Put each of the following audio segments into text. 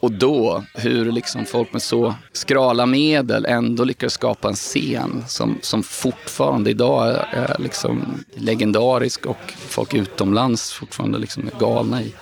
Och då, hur liksom folk med så skrala medel ändå lyckades skapa en scen som, som fortfarande idag är, liksom legendarisk och folk utomlands fortfarande liksom är galna i.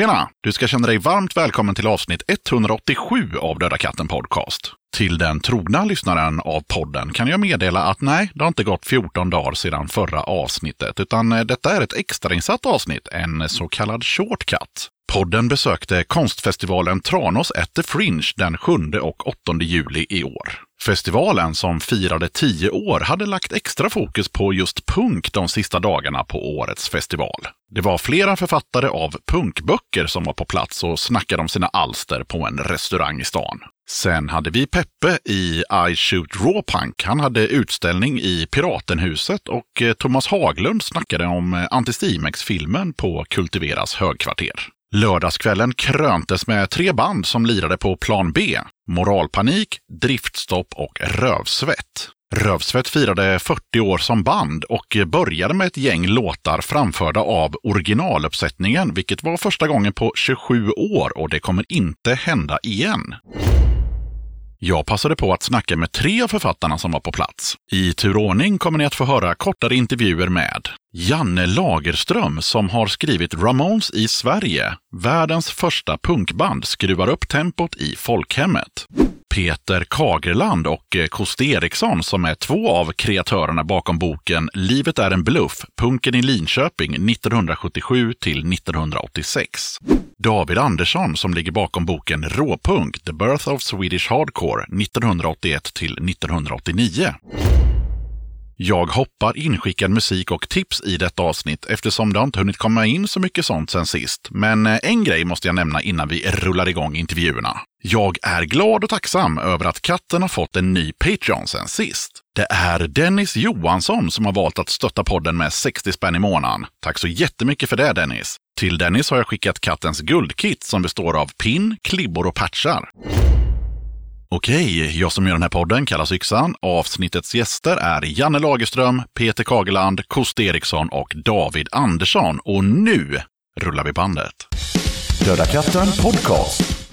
Tjena! Du ska känna dig varmt välkommen till avsnitt 187 av Döda katten Podcast. Till den trogna lyssnaren av podden kan jag meddela att nej, det har inte gått 14 dagar sedan förra avsnittet, utan eh, detta är ett extrainsatt avsnitt, en så kallad shortcut. Podden besökte konstfestivalen Tranås at the Fringe den 7 och 8 juli i år. Festivalen som firade tio år hade lagt extra fokus på just punk de sista dagarna på årets festival. Det var flera författare av punkböcker som var på plats och snackade om sina alster på en restaurang i stan. Sen hade vi Peppe i I Shoot Raw Punk. Han hade utställning i Piratenhuset och eh, Thomas Haglund snackade om eh, Antistimex-filmen på Kultiveras högkvarter. Lördagskvällen kröntes med tre band som lirade på plan B. Moralpanik, Driftstopp och Rövsvett. Rövsvett firade 40 år som band och började med ett gäng låtar framförda av originaluppsättningen, vilket var första gången på 27 år och det kommer inte hända igen. Jag passade på att snacka med tre av författarna som var på plats. I turordning kommer ni att få höra kortare intervjuer med Janne Lagerström som har skrivit Ramones i Sverige, världens första punkband, skruvar upp tempot i folkhemmet. Peter Kagerland och eh, Kost Eriksson som är två av kreatörerna bakom boken Livet är en bluff, punken i Linköping 1977 till 1986. David Andersson som ligger bakom boken Råpunk, The Birth of Swedish Hardcore 1981 till 1989. Jag hoppar inskickad musik och tips i detta avsnitt eftersom det inte hunnit komma in så mycket sånt sen sist. Men eh, en grej måste jag nämna innan vi rullar igång intervjuerna. Jag är glad och tacksam över att katten har fått en ny Patreon sen sist. Det är Dennis Johansson som har valt att stötta podden med 60 spänn i månaden. Tack så jättemycket för det Dennis! Till Dennis har jag skickat kattens guldkit som består av pin, klibbor och patchar. Okej, jag som gör den här podden kallas Yxan. Avsnittets gäster är Janne Lagerström, Peter Kageland, Kost Eriksson och David Andersson. Och nu rullar vi bandet. Döda katten podcast.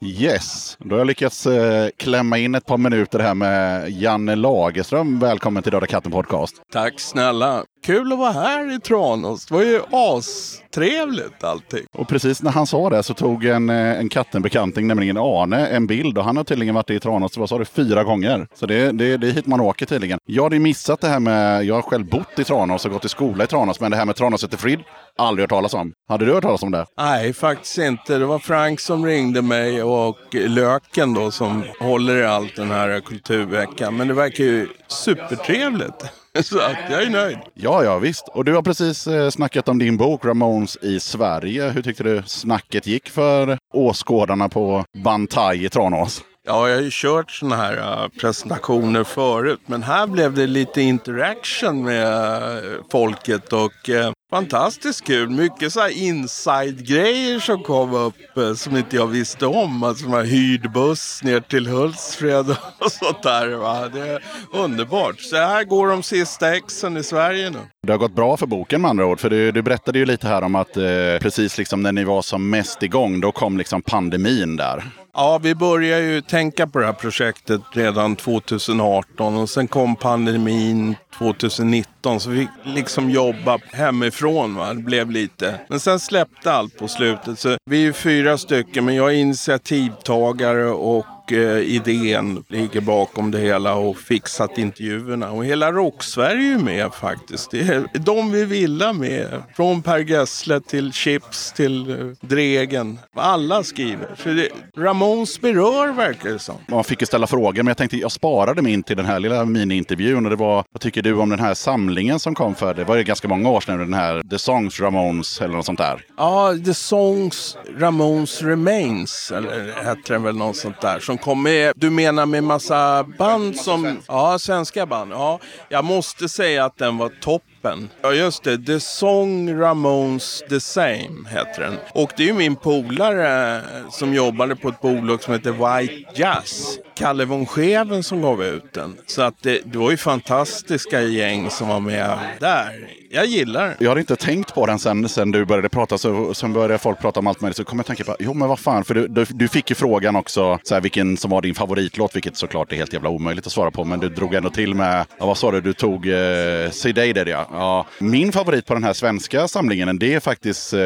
Yes, då har jag lyckats eh, klämma in ett par minuter här med Janne Lagerström. Välkommen till Döda katten podcast. Tack snälla. Kul att vara här i Tranås. Det var ju astrevligt allting. Och precis när han sa det så tog en, eh, en kattenbekanting, nämligen Arne, en bild. Och han har tydligen varit i Tranås, vad sa du, fyra gånger. Så det, det, det är hit man åker tydligen. Jag hade missat det här med, jag har själv bott i Tranås och gått i skola i Tranås, men det här med Tranås heter Frid, aldrig hört talas om. Hade du hört talas om det? Nej, faktiskt inte. Det var Frank som ringde mig och Löken då som håller i allt den här kulturveckan. Men det verkar ju supertrevligt. Så att jag är nöjd. Ja, ja visst. Och du har precis eh, snackat om din bok Ramones i Sverige. Hur tyckte du snacket gick för åskådarna på Bantai i Tranås? Ja, jag har ju kört sådana här uh, presentationer förut. Men här blev det lite interaction med uh, folket och fantastiskt kul. Mycket så här inside-grejer som kom upp eh, som inte jag visste om. Alltså man hyrd buss ner till Hultsfred och sånt där. Va? Det är underbart. Så här går de sista exen i Sverige nu. Det har gått bra för boken med andra ord. För du, du berättade ju lite här om att eh, precis liksom när ni var som mest igång, då kom liksom pandemin där. Ja, vi började ju tänka på det här projektet redan 2018 och sen kom pandemin 2019 så vi fick liksom jobba hemifrån. Va? Det blev lite. Men sen släppte allt på slutet. Så vi är ju fyra stycken men jag är initiativtagare och eh, idén ligger bakom det hela och fixat intervjuerna. Och hela Rock-Sverige är med faktiskt. Det är de vi vill ha med. Från Per Gessle till Chips till eh, Dregen. Alla skriver. Så det, Ramones berör verkar det som. Man fick ju ställa frågor, men jag tänkte jag sparade mig in till den här lilla mini-intervjun. Och det var, vad tycker du om den här samlingen som kom för, det var ju ganska många år sedan, den här The Songs Ramones eller något sånt där. Ja, The Songs Ramones Remains, eller hette den väl något sånt där, som kom med. Du menar med massa band som, ja, svenska band. Ja, jag måste säga att den var toppen. Ja, just det. The Song Ramones The Same heter den. Och det är ju min polare som jobbade på ett bolag som heter White Jazz. Kalle von Scheven som gav ut den. Så att det, det var ju fantastiska gäng som var med där. Jag gillar. Jag har inte tänkt på den sen, sen du började prata. Så, sen började folk prata om allt möjligt. Så kom jag att tänka på, jo men vad fan. För du, du, du fick ju frågan också, så här, vilken som var din favoritlåt. Vilket såklart är helt jävla omöjligt att svara på. Men du drog ändå till med, ja, vad sa du, du tog eh, See Dated ja. ja. Min favorit på den här svenska samlingen, det är faktiskt eh,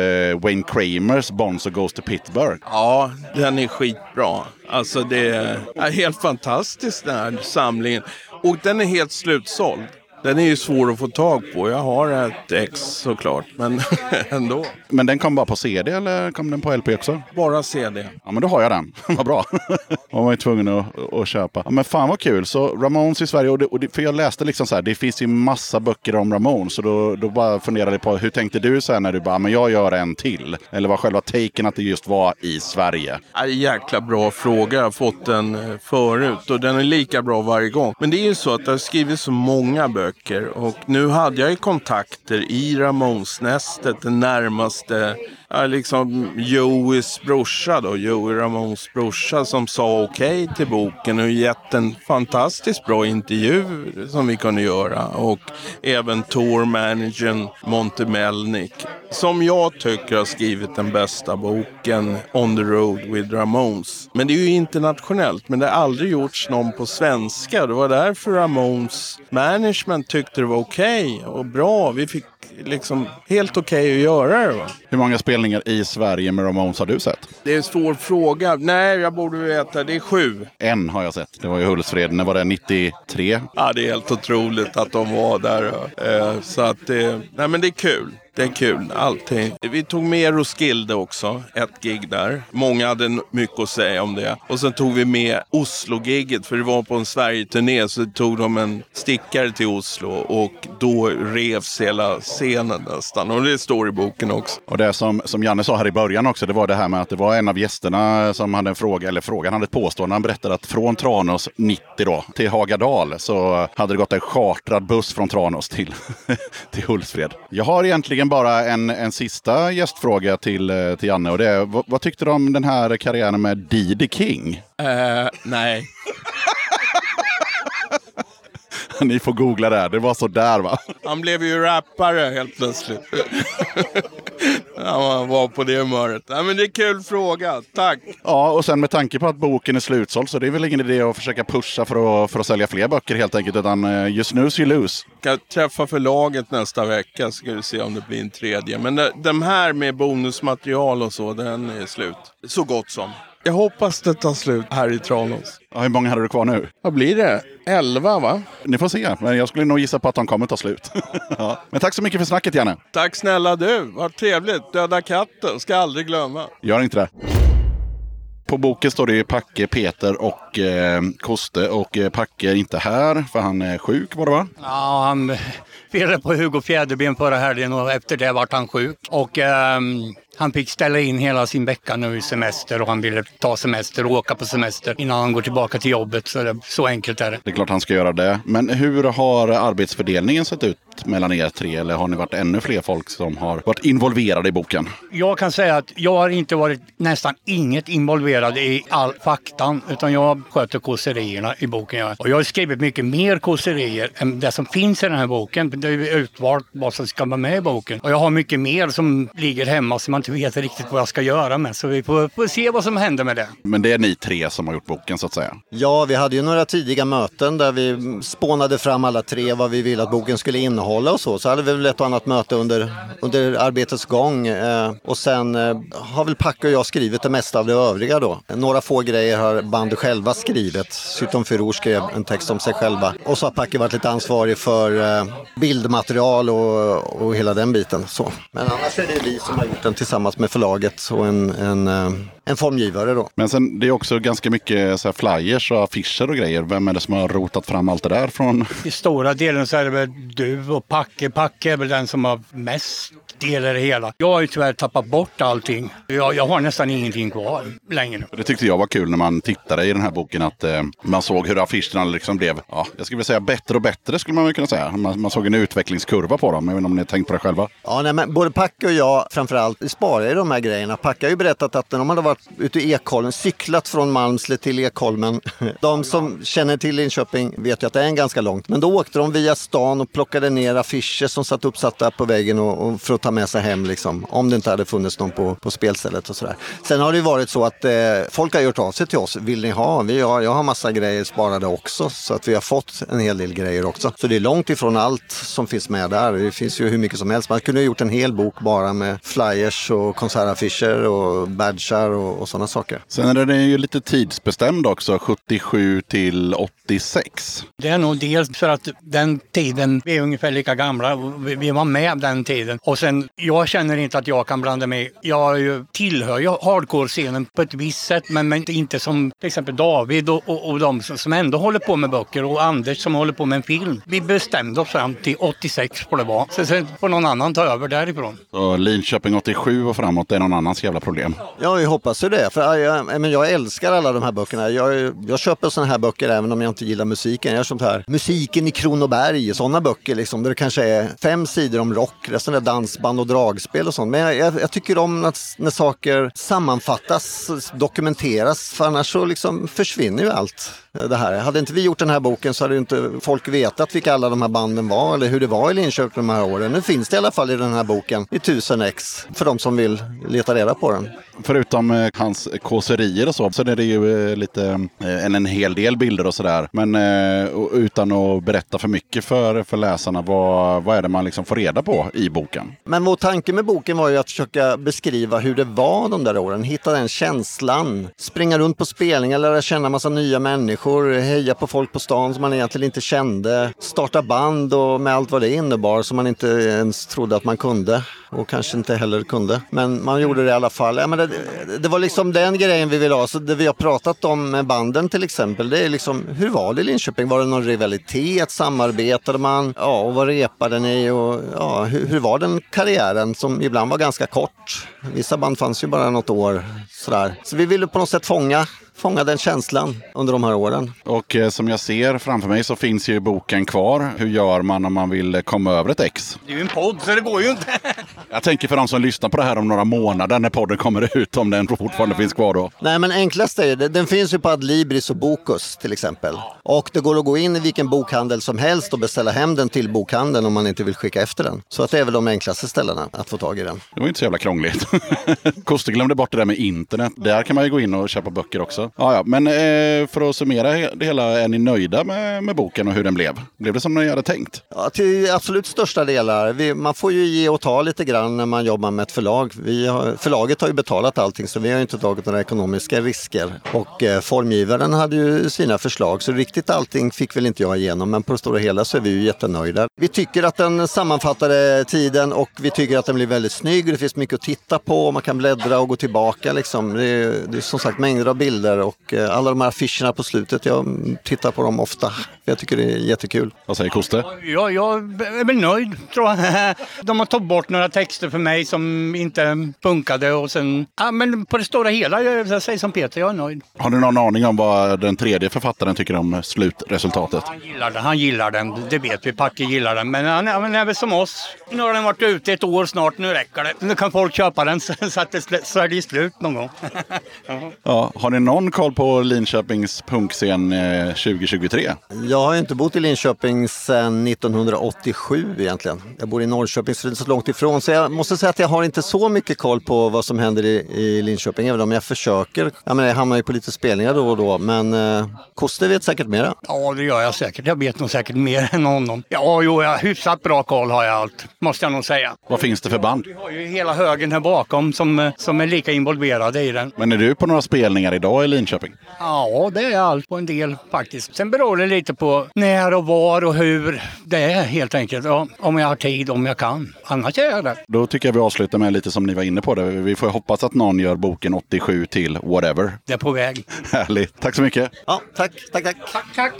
Wayne Kramers Bonzo Goes to Pittsburgh. Ja, den är skitbra. Alltså det är helt fantastiskt den här samlingen. Och den är helt slutsåld. Den är ju svår att få tag på. Jag har ett ex såklart, men ändå. Men den kom bara på CD eller kom den på LP också? Bara CD. Ja, men då har jag den. vad bra. Man var ju tvungen att, att köpa. Ja, men fan vad kul. Så Ramones i Sverige. Och det, och det, för jag läste liksom så här, det finns ju massa böcker om Ramones. Så då, då bara funderade jag på, hur tänkte du så här när du bara, men jag gör en till? Eller var själva taken att det just var i Sverige? Ja, jäkla bra fråga. Jag har fått den eh, förut och den är lika bra varje gång. Men det är ju så att det har skrivits så många böcker och nu hade jag ju kontakter i Ramones-nästet, den närmaste liksom Joeys brorsa då, Joey Ramones brorsa som sa okej okay till boken och gett en fantastiskt bra intervju som vi kunde göra. Och även tourmanagern Monte Melnick som jag tycker har skrivit den bästa boken On the Road with Ramones. Men det är ju internationellt, men det har aldrig gjorts någon på svenska. Det var därför Ramones management tyckte det var okej okay och bra. Vi fick liksom helt okej okay att göra det. Va? Hur många spelningar i Sverige med Ramones har du sett? Det är en svår fråga. Nej, jag borde veta. Det är sju. En har jag sett. Det var i Hultsfred. När var det? 93? Ja, det är helt otroligt att de var där. Eh, så att det... Nej, men det är kul. Det är kul, allting. Vi tog med Roskilde också, ett gig där. Många hade mycket att säga om det. Och sen tog vi med Oslo-gigget, för det var på en Sverige-turné så tog de en stickare till Oslo och då revs hela scenen nästan. Och det står i boken också. Och det som, som Janne sa här i början också, det var det här med att det var en av gästerna som hade en fråga, eller frågan hade ett påstående. Han berättade att från Tranås 90 då till Hagadal så hade det gått en chartrad buss från Tranås till, till Hultsfred. Jag har egentligen bara en, en sista gästfråga till, eh, till Janne och det är, vad, vad tyckte du om den här karriären med Didi King? Uh, nej. Ni får googla det. Det var så där va? Han blev ju rappare helt plötsligt. Han var på det humöret. Ja, men det är kul fråga. Tack! Ja, och sen med tanke på att boken är slutsåld så det är väl ingen idé att försöka pusha för att, för att sälja fler böcker helt enkelt. Utan uh, you snooze you lose. Jag ska träffa förlaget nästa vecka så ska vi se om det blir en tredje. Men de här med bonusmaterial och så, den är slut. Så gott som. Jag hoppas det tar slut här i Tranås. Ja, hur många hade du kvar nu? Vad blir det? Elva va? Ni får se, men jag skulle nog gissa på att de kommer ta slut. ja. Men tack så mycket för snacket Janne. Tack snälla du, vad trevligt. Döda katten, ska aldrig glömma. Gör inte det. På boken står det Packe, Peter och eh, Koste. Och eh, Packe är inte här för han är sjuk var det va? Ja, han firade på Hugo Fjäderben förra helgen och efter det vart han sjuk. Och ehm, han fick ställa in hela sin vecka nu i semester och han ville ta semester och åka på semester innan han går tillbaka till jobbet. Så, det, så enkelt är det. Det är klart han ska göra det. Men hur har arbetsfördelningen sett ut mellan er tre? Eller har ni varit ännu fler folk som har varit involverade i boken? Jag kan säga att jag har inte varit nästan inget involverad i all faktan utan jag sköter kåserierna i boken. Och jag har skrivit mycket mer kåserier än det som finns i den här boken. Det är utvalt vad som ska vara med i boken. Och jag har mycket mer som ligger hemma som man inte vet riktigt vad jag ska göra med. Så vi får, får se vad som händer med det. Men det är ni tre som har gjort boken så att säga? Ja, vi hade ju några tidiga möten där vi spånade fram alla tre vad vi ville att boken skulle innehålla och så. Så hade vi väl ett och annat möte under, under arbetets gång. Eh, och sen eh, har väl Packe och jag skrivit det mesta av det övriga då. Några få grejer har bandet själva skrivit. Syton Firou skrev en text om sig själva. Och så har Packe varit lite ansvarig för eh, bildmaterial och, och hela den biten. Så. Men annars är det vi som har gjort den tillsammans tillsammans med förlaget och en, en eh, en formgivare då. Men sen det är också ganska mycket så här flyers och affischer och grejer. Vem är det som har rotat fram allt det där från? I stora delen så är det väl du och Packe. Packe är väl den som har mest del i det hela. Jag har ju tyvärr tappat bort allting. Jag, jag har nästan ingenting kvar längre. Det tyckte jag var kul när man tittade i den här boken att eh, man såg hur affischerna liksom blev, ja, jag skulle vilja säga bättre och bättre skulle man väl kunna säga. Man, man såg en utvecklingskurva på dem. Jag vet inte om ni har tänkt på det själva? Ja, nej, men både Packe och jag framförallt sparar ju de här grejerna. Packe har ju berättat att när de hade varit ute i Ekholmen, cyklat från Malmslätt till Ekholmen. De som känner till Linköping vet ju att det är en ganska långt. Men då åkte de via stan och plockade ner affischer som satt uppsatta på väggen och, och för att ta med sig hem liksom. Om det inte hade funnits någon på, på spelstället och sådär. Sen har det ju varit så att eh, folk har gjort av sig till oss. Vill ni ha? Vi har, jag har massa grejer sparade också så att vi har fått en hel del grejer också. Så det är långt ifrån allt som finns med där. Det finns ju hur mycket som helst. Man kunde ha gjort en hel bok bara med flyers och konsertaffischer och badgar och, och sådana saker. Sen är den ju lite tidsbestämd också, 77 till 86. Det är nog dels för att den tiden, vi är ungefär lika gamla, och vi, vi var med den tiden. Och sen, jag känner inte att jag kan blanda mig. Jag är ju, tillhör ju hardcore-scenen på ett visst sätt, men, men inte som till exempel David och, och, och de som, som ändå håller på med böcker och Anders som håller på med en film. Vi bestämde oss fram till 86 får det vara. Sen, sen får någon annan ta över därifrån. Så Linköping 87 och framåt, är någon annans jävla problem. Ja, jag hoppas ju det. För jag, men jag älskar alla de här böckerna. Jag, jag köper sådana här böcker även om jag inte gillar musiken. Jag gör sånt här Musiken i Kronoberg, sådana böcker liksom, där det kanske är fem sidor om rock, resten är dansband och dragspel och sånt. Men jag, jag, jag tycker om när, när saker sammanfattas, dokumenteras, för annars så liksom försvinner ju allt det här. Hade inte vi gjort den här boken så hade ju inte folk vetat vilka alla de här banden var eller hur det var i Linköping de här åren. Nu finns det i alla fall i den här boken i 1000 ex för de som vill leta reda på den. Förutom eh, eh, hans kåserier och så, Sen är det ju eh, lite, eh, en, en hel del bilder och sådär. Men eh, utan att berätta för mycket för, för läsarna, vad, vad är det man liksom får reda på i boken? Men vår tanke med boken var ju att försöka beskriva hur det var de där åren. Hitta den känslan. Springa runt på spelningar, lära känna massa nya människor, heja på folk på stan som man egentligen inte kände. Starta band och med allt vad det innebar som man inte ens trodde att man kunde och kanske inte heller kunde. Men man gjorde det i alla fall. Ja, men det, det var liksom den grejen vi ville ha. Så det vi har pratat om med banden till exempel, det är liksom hur var det i Linköping? Var det någon rivalitet? Samarbetade man? Ja, och vad repade ni? Och, ja, hur, hur var den karriären som ibland var ganska kort? Vissa band fanns ju bara något år. Sådär. Så vi ville på något sätt fånga fånga den känslan under de här åren. Och eh, som jag ser framför mig så finns ju boken kvar. Hur gör man om man vill eh, komma över ett ex? Det är ju en podd så det går ju inte. Jag tänker för de som lyssnar på det här om några månader när podden kommer ut, om den fortfarande finns kvar då. Nej men enklast är det, den finns ju på Adlibris och Bokus till exempel. Och det går att gå in i vilken bokhandel som helst och beställa hem den till bokhandeln om man inte vill skicka efter den. Så att det är väl de enklaste ställena att få tag i den. Det var inte så jävla krångligt. Koste glömde bort det där med internet. Där kan man ju gå in och köpa böcker också. Ja, ja. Men eh, för att summera det hela, är ni nöjda med, med boken och hur den blev? Blev det som ni hade tänkt? Ja, till absolut största delar. Vi, man får ju ge och ta lite grann när man jobbar med ett förlag. Vi har, förlaget har ju betalat allting så vi har inte tagit några ekonomiska risker. Och eh, formgivaren hade ju sina förslag så riktigt allting fick väl inte jag igenom men på det stora hela så är vi ju jättenöjda. Vi tycker att den sammanfattade tiden och vi tycker att den blir väldigt snygg. Det finns mycket att titta på, man kan bläddra och gå tillbaka. Liksom. Det, är, det är som sagt mängder av bilder och eh, alla de här affischerna på slutet, jag tittar på dem ofta. Jag tycker det är jättekul. Vad säger Koste? Ja, jag är väl nöjd tror jag. De har tagit bort några texter för mig som inte funkade och sen, ja men på det stora hela, jag säger som Peter, jag är nöjd. Har du någon aning om vad den tredje författaren tycker om slutresultatet? Han gillar den, han gillar den, det vet vi. Packe gillar den. Men han, han är väl som oss. Nu har den varit ute ett år snart, nu räcker det. Nu kan folk köpa den så, att det, det slut någon gång. Ja, har ni någon koll på Linköpings punkscen eh, 2023? Jag har ju inte bott i Linköping sedan 1987 egentligen. Jag bor i Norrköping så det är så långt ifrån. Så jag måste säga att jag har inte så mycket koll på vad som händer i, i Linköping, även om jag försöker. Jag, menar, jag hamnar ju på lite spelningar då och då, men eh, Koste vet säkert mera. Ja, det gör jag säkert. Jag vet nog säkert mer än honom. Ja, jo, jag hyfsat bra koll har jag allt, måste jag nog säga. Vad finns det för band? Vi har ju hela högen här bakom som, som är lika involverade i den. Men är du på några spelningar idag i Linköping? Ja, det är allt på en del faktiskt. Sen beror det lite på när och var och hur det är helt enkelt. Ja, om jag har tid, om jag kan. Annars är jag där. Då tycker jag vi avslutar med lite som ni var inne på. Det. Vi får hoppas att någon gör boken 87 till whatever. Det är på väg. Härligt. Tack så mycket. Ja, tack, tack, tack. Tack, tack.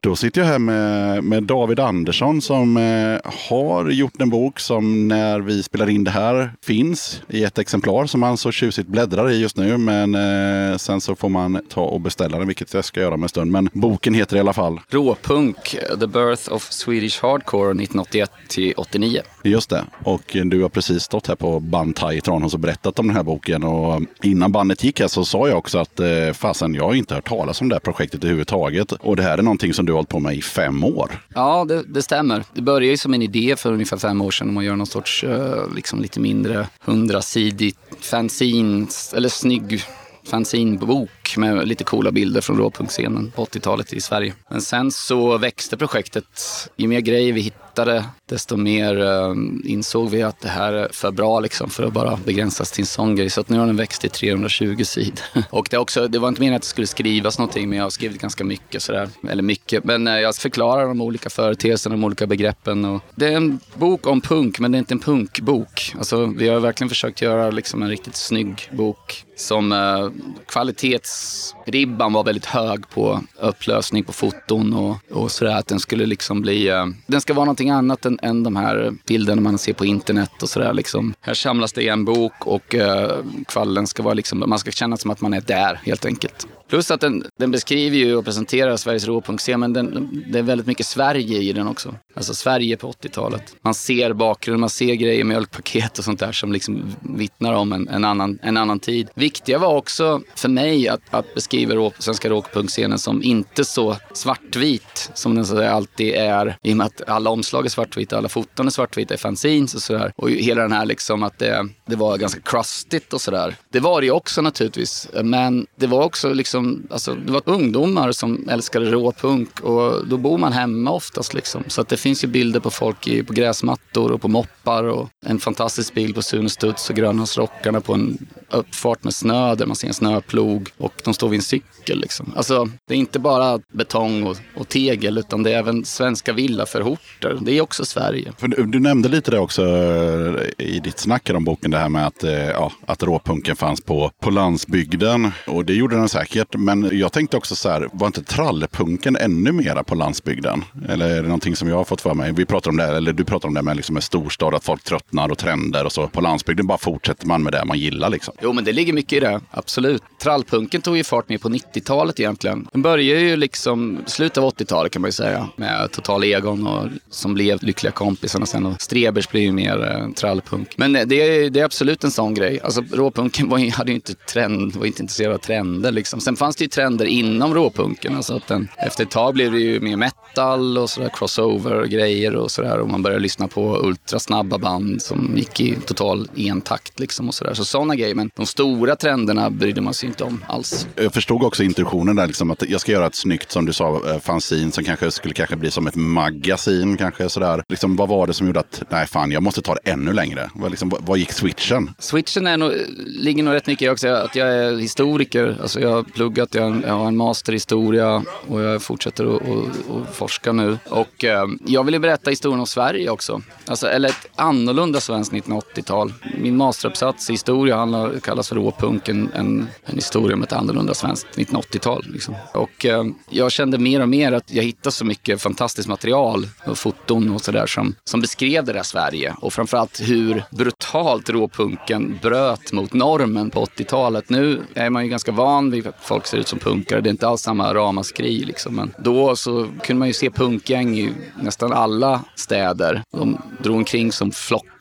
Då sitter jag här med, med David Andersson som eh, har gjort en bok som när vi spelar in det här finns i ett exemplar som man så tjusigt bläddrar i just nu. Men eh, sen så får man ta och beställa den, vilket jag ska göra om en stund. Men boken heter i alla fall Råpunk, The Birth of Swedish Hardcore 1981 till 89. Just det. Och du har precis stått här på Bantai i Tranås och berättat om den här boken. Och innan bandet gick här så sa jag också att eh, fasen, jag har inte hört talas om det här projektet överhuvudtaget. Och det här är någonting som du har hållit på med i fem år. Ja, det, det stämmer. Det började ju som en idé för ungefär fem år sedan om att göra någon sorts eh, liksom lite mindre hundrasidigt fanzine, eller snygg fanzinbok med lite coola bilder från råpunkscenen på 80-talet i Sverige. Men sen så växte projektet. Ju mer grejer vi hittade, desto mer ehm, insåg vi att det här är för bra liksom för att bara begränsas till en sån grej. Så att nu har den växt till 320 sidor. Och det, också, det var inte meningen att det skulle skrivas någonting, men jag har skrivit ganska mycket sådär. Eller mycket, men eh, jag förklarar de olika företeelserna, de olika begreppen. Och det är en bok om punk, men det är inte en punkbok. Alltså, vi har verkligen försökt göra liksom en riktigt snygg bok som eh, kvalitetsribban var väldigt hög på upplösning på foton och, och sådär. Att den skulle liksom bli, eh, den ska vara någonting annat än, än de här bilderna man ser på internet och sådär liksom. Här samlas det i en bok och eh, kvallen ska vara liksom, man ska känna som att man är där helt enkelt. Plus att den, den beskriver ju och presenterar Sveriges Rå.se, men den, det är väldigt mycket Sverige i den också. Alltså Sverige på 80-talet. Man ser bakgrunden, man ser grejer, mjölkpaket och sånt där som liksom vittnar om en, en, annan, en annan tid. Viktiga var också för mig att, att beskriva rå, svenska råpunkscenen som inte så svartvit som den så att säga alltid är. I och med att alla omslag är svartvita, alla foton är svartvita i fanzines och sådär. Och hela den här liksom att det, det var ganska crustigt och sådär. Det var det ju också naturligtvis, men det var också liksom liksom, alltså, det var ungdomar som älskade råpunk och då bor man hemma oftast. Liksom. Så att det finns ju bilder på folk i, på gräsmattor och på moppar och en fantastisk bild på Sune Studs och Grönhållsrockarna på en uppfart med snö där man ser en snöplog och de står vid en cykel. Liksom. Alltså, det är inte bara betong och, och tegel utan det är även svenska villaförorter. Det är också Sverige. För du, du nämnde lite det också eh, i ditt snack om boken, det här med att, eh, ja, att råpunken fanns på, på landsbygden. Och det gjorde den säkert. Men jag tänkte också så här, var inte trallpunken ännu mera på landsbygden? Eller är det någonting som jag har fått för mig? Vi pratar om det, eller du pratar om det med liksom en storstad, att folk tröttnar och trender och så. På landsbygden bara fortsätter man med det man gillar liksom. Jo, men det ligger mycket i det. Absolut. Trallpunken tog ju fart mer på 90-talet egentligen. Den började ju liksom slutet av 80-talet kan man ju säga. Med Total Egon och, som blev Lyckliga kompisarna sen. Och Strebers blev ju mer eh, trallpunk. Men eh, det är, det är absolut en sån grej. Alltså råpunken var, hade ju inte trend, var inte intresserad av trender liksom. Sen fanns det ju trender inom råpunken. Alltså att den, efter ett tag blev det ju mer metal och sådär crossover-grejer och sådär. Och man började lyssna på ultrasnabba band som gick i total entakt liksom och sådär. Så sådana grejer. Men de stora trenderna brydde man sig inte om alls. Jag förstod också intentionen där, liksom, att jag ska göra ett snyggt, som du sa, eh, fanzine som kanske skulle kanske bli som ett magasin. Kanske sådär. Liksom, vad var det som gjorde att, nej fan, jag måste ta det ännu längre? Vad, liksom, vad gick switchen? Switchen är nog, ligger nog rätt mycket i också att jag är historiker. Alltså jag har pluggat, jag, jag har en master i historia och jag fortsätter att, och, och forska nu. Och eh, jag vill ju berätta historien om Sverige också. Alltså, eller ett annorlunda svenskt 1980-tal. Min masteruppsats i historia handlar, kallas för råpunk, en, en, en historia om ett annorlunda svenskt 1980-tal. Liksom. Och eh, jag kände mer och mer att jag hittade så mycket fantastiskt material och foton och sådär som, som beskrev det där Sverige. Och framförallt hur brutalt råpunken bröt mot normen på 80-talet. Nu är man ju ganska van vid att folk ser ut som punkare. Det är inte alls samma ramaskri liksom. Men då så kunde man ju se punkgäng i nästan alla städer. De drog omkring som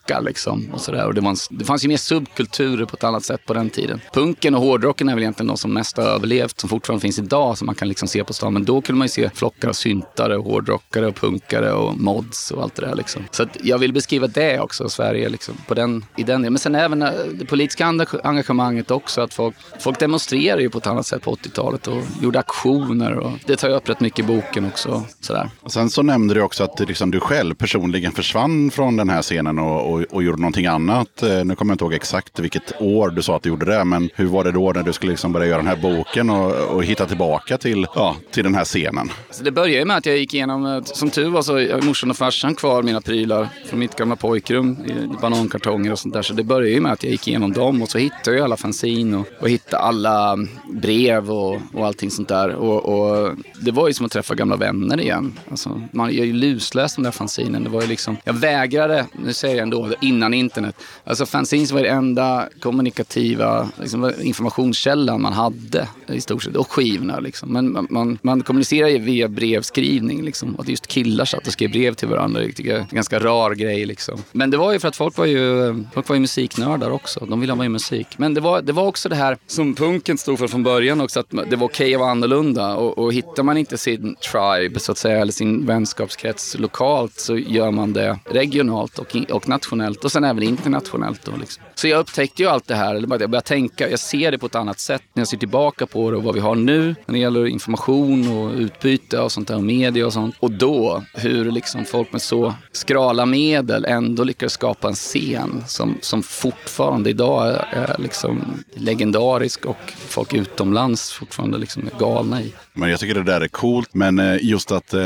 rocka liksom och sådär. Och det, var en, det fanns ju mer subkulturer på ett annat sätt på den tiden. Punken och hårdrocken är väl egentligen de som mest har överlevt, som fortfarande finns idag, som man kan liksom se på stan. Men då kunde man ju se flockar av syntare, och hårdrockare och punkare och mods och allt det där liksom. Så att jag vill beskriva det också, Sverige, liksom, på den, i den Men sen även eh, det politiska engagemanget också, att folk, folk demonstrerade ju på ett annat sätt på 80-talet och gjorde aktioner och det tar ju upp rätt mycket i boken också. Sådär. Och sen så nämnde du också att liksom, du själv personligen försvann från den här scenen och, och och, och gjorde någonting annat. Eh, nu kommer jag inte ihåg exakt vilket år du sa att du gjorde det, men hur var det då när du skulle liksom börja göra den här boken och, och hitta tillbaka till, ja, till den här scenen? Alltså det började med att jag gick igenom, eh, som tur var så har morsan och farsan kvar mina prylar från mitt gamla pojkrum, i banankartonger och sånt där. Så det började ju med att jag gick igenom dem och så hittade jag alla fanzin och, och hittade alla brev och, och allting sånt där. Och, och det var ju som att träffa gamla vänner igen. Alltså, man, jag är ju lusläst de där fanzinen. Det var ju liksom, jag vägrade, nu säger jag ändå, innan internet. Alltså fanzines var det enda kommunikativa liksom, informationskällan man hade i stort sett. Och skivorna liksom. Men man, man, man kommunicerar ju via brevskrivning liksom. Och att just killar satt och skrev brev till varandra, det tycker jag är en ganska rar grej liksom. Men det var ju för att folk var ju, folk var ju musiknördar också. De ville ha med musik. Men det var, det var också det här som punken stod för från början också, att det var okej okay att vara annorlunda. Och, och hittar man inte sin tribe, så att säga, eller sin vänskapskrets lokalt så gör man det regionalt och, och nationellt och sen även internationellt. Då, liksom. Så jag upptäckte ju allt det här, eller bara jag började tänka, jag ser det på ett annat sätt när jag ser tillbaka på det och vad vi har nu när det gäller information och utbyte och sånt där, och media och sånt. Och då, hur liksom folk med så skrala medel ändå lyckades skapa en scen som, som fortfarande idag är, är liksom legendarisk och folk utomlands fortfarande liksom är galna i. Men jag tycker det där är coolt. Men eh, just att eh,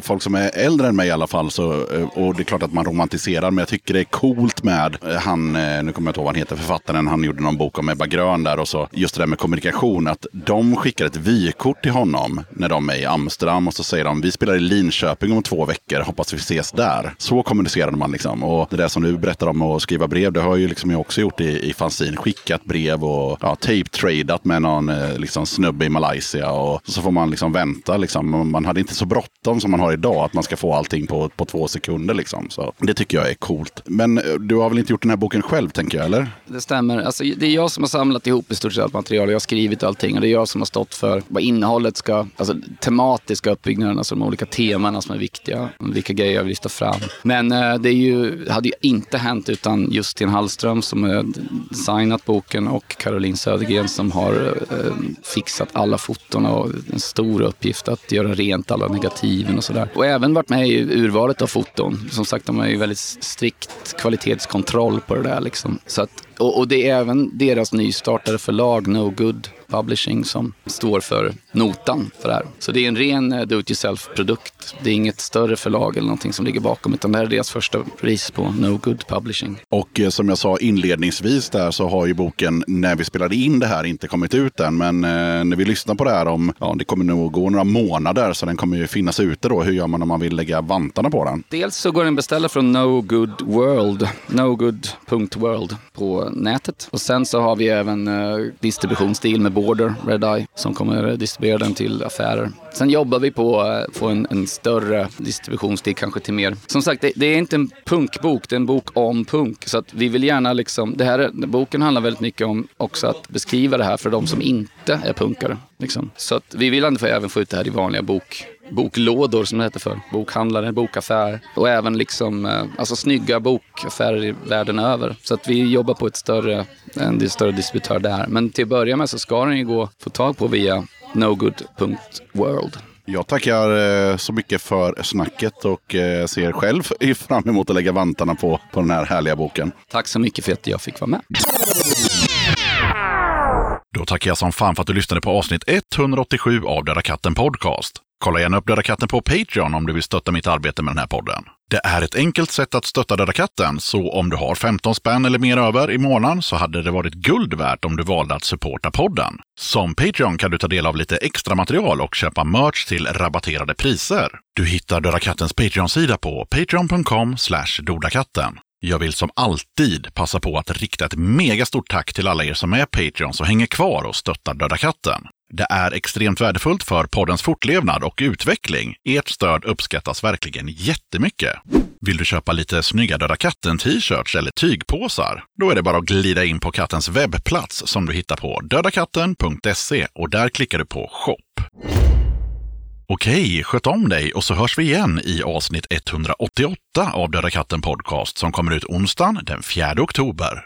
folk som är äldre än mig i alla fall, så, eh, och det är klart att man romantiserar, men jag tycker det är coolt med eh, han, eh, nu kommer jag inte ihåg vad han heter, författaren, han gjorde någon bok om Ebba Grön där och så, just det där med kommunikation, att de skickar ett vykort till honom när de är i Amsterdam och så säger de, vi spelar i Linköping om två veckor, hoppas vi ses där. Så kommunicerade man liksom. Och det där som du berättar om att skriva brev, det har ju liksom jag också gjort i, i fanzine, skickat brev och ja, tape-tradat med någon eh, liksom, snubbe i Malaysia och så får man liksom vänta. Liksom. Man hade inte så bråttom som man har idag, att man ska få allting på, på två sekunder. Liksom. Så det tycker jag är coolt. Men eh, du har väl inte gjort den här boken själv, tänker jag, eller? Det stämmer. Alltså, det är jag som har samlat ihop i stort sett allt material. Jag har skrivit allting och det är jag som har stått för vad innehållet ska, alltså tematiska uppbyggnaden, alltså de olika temana som är viktiga, vilka grejer jag vill lyfta fram. Men eh, det är ju, hade ju inte hänt utan Justin Hallström som har designat boken och Caroline Södergren som har eh, fixat alla foton och en stor uppgift att göra rent alla negativen och sådär. Och även varit med i urvalet av foton. Som sagt, de är ju väldigt strikt kvalitetskontroll på det där liksom. Så att och, och, det är även deras nystartade förlag No Good Publishing som står för notan för det här. Så det är en ren eh, do-it-yourself-produkt. Det är inget större förlag eller någonting som ligger bakom utan det här är deras första pris på No Good Publishing. Och eh, som jag sa inledningsvis där så har ju boken när vi spelade in det här inte kommit ut än. Men eh, när vi lyssnar på det här om, ja det kommer nog gå några månader så den kommer ju finnas ute då. Hur gör man om man vill lägga vantarna på den? Dels så går den beställa från No Good World, nogood.world på nätet. Och sen så har vi även distributionsstil med Border, Red Eye, som kommer distribuera den till affärer. Sen jobbar vi på att få en, en större distributionstid kanske till mer. Som sagt, det, det, är inte en punkbok, det är en bok om punk. Så att vi vill gärna liksom, det här, boken handlar väldigt mycket om också att beskriva det här för de som inte är punkare. Liksom. Så att vi vill även få ut det här i vanliga bok boklådor som det heter för. Bokhandlare, bokaffär och även liksom, eh, alltså snygga bokaffärer världen över. Så att vi jobbar på ett större, en större distributör där. Men till att börja med så ska den ju gå att få tag på via nogood.world. Jag tackar eh, så mycket för snacket och eh, ser själv fram emot att lägga vantarna på, på den här härliga boken. Tack så mycket för att jag fick vara med. Då tackar jag som fan för att du lyssnade på avsnitt 187 av Döda katten Podcast. Kolla gärna upp Döda katten på Patreon om du vill stötta mitt arbete med den här podden. Det är ett enkelt sätt att stötta Döda katten, så om du har 15 spänn eller mer över i månaden så hade det varit guld värt om du valde att supporta podden. Som Patreon kan du ta del av lite extra material och köpa merch till rabatterade priser. Du hittar Döda kattens Patreon-sida på patreon.com dodakatten. Jag vill som alltid passa på att rikta ett megastort tack till alla er som är Patreons och hänger kvar och stöttar Döda katten. Det är extremt värdefullt för poddens fortlevnad och utveckling. Ert stöd uppskattas verkligen jättemycket. Vill du köpa lite snygga Döda katten-t-shirts eller tygpåsar? Då är det bara att glida in på kattens webbplats som du hittar på dödakatten.se och där klickar du på shop. Okej, sköt om dig och så hörs vi igen i avsnitt 188 av Döda katten Podcast som kommer ut onsdagen den 4 oktober.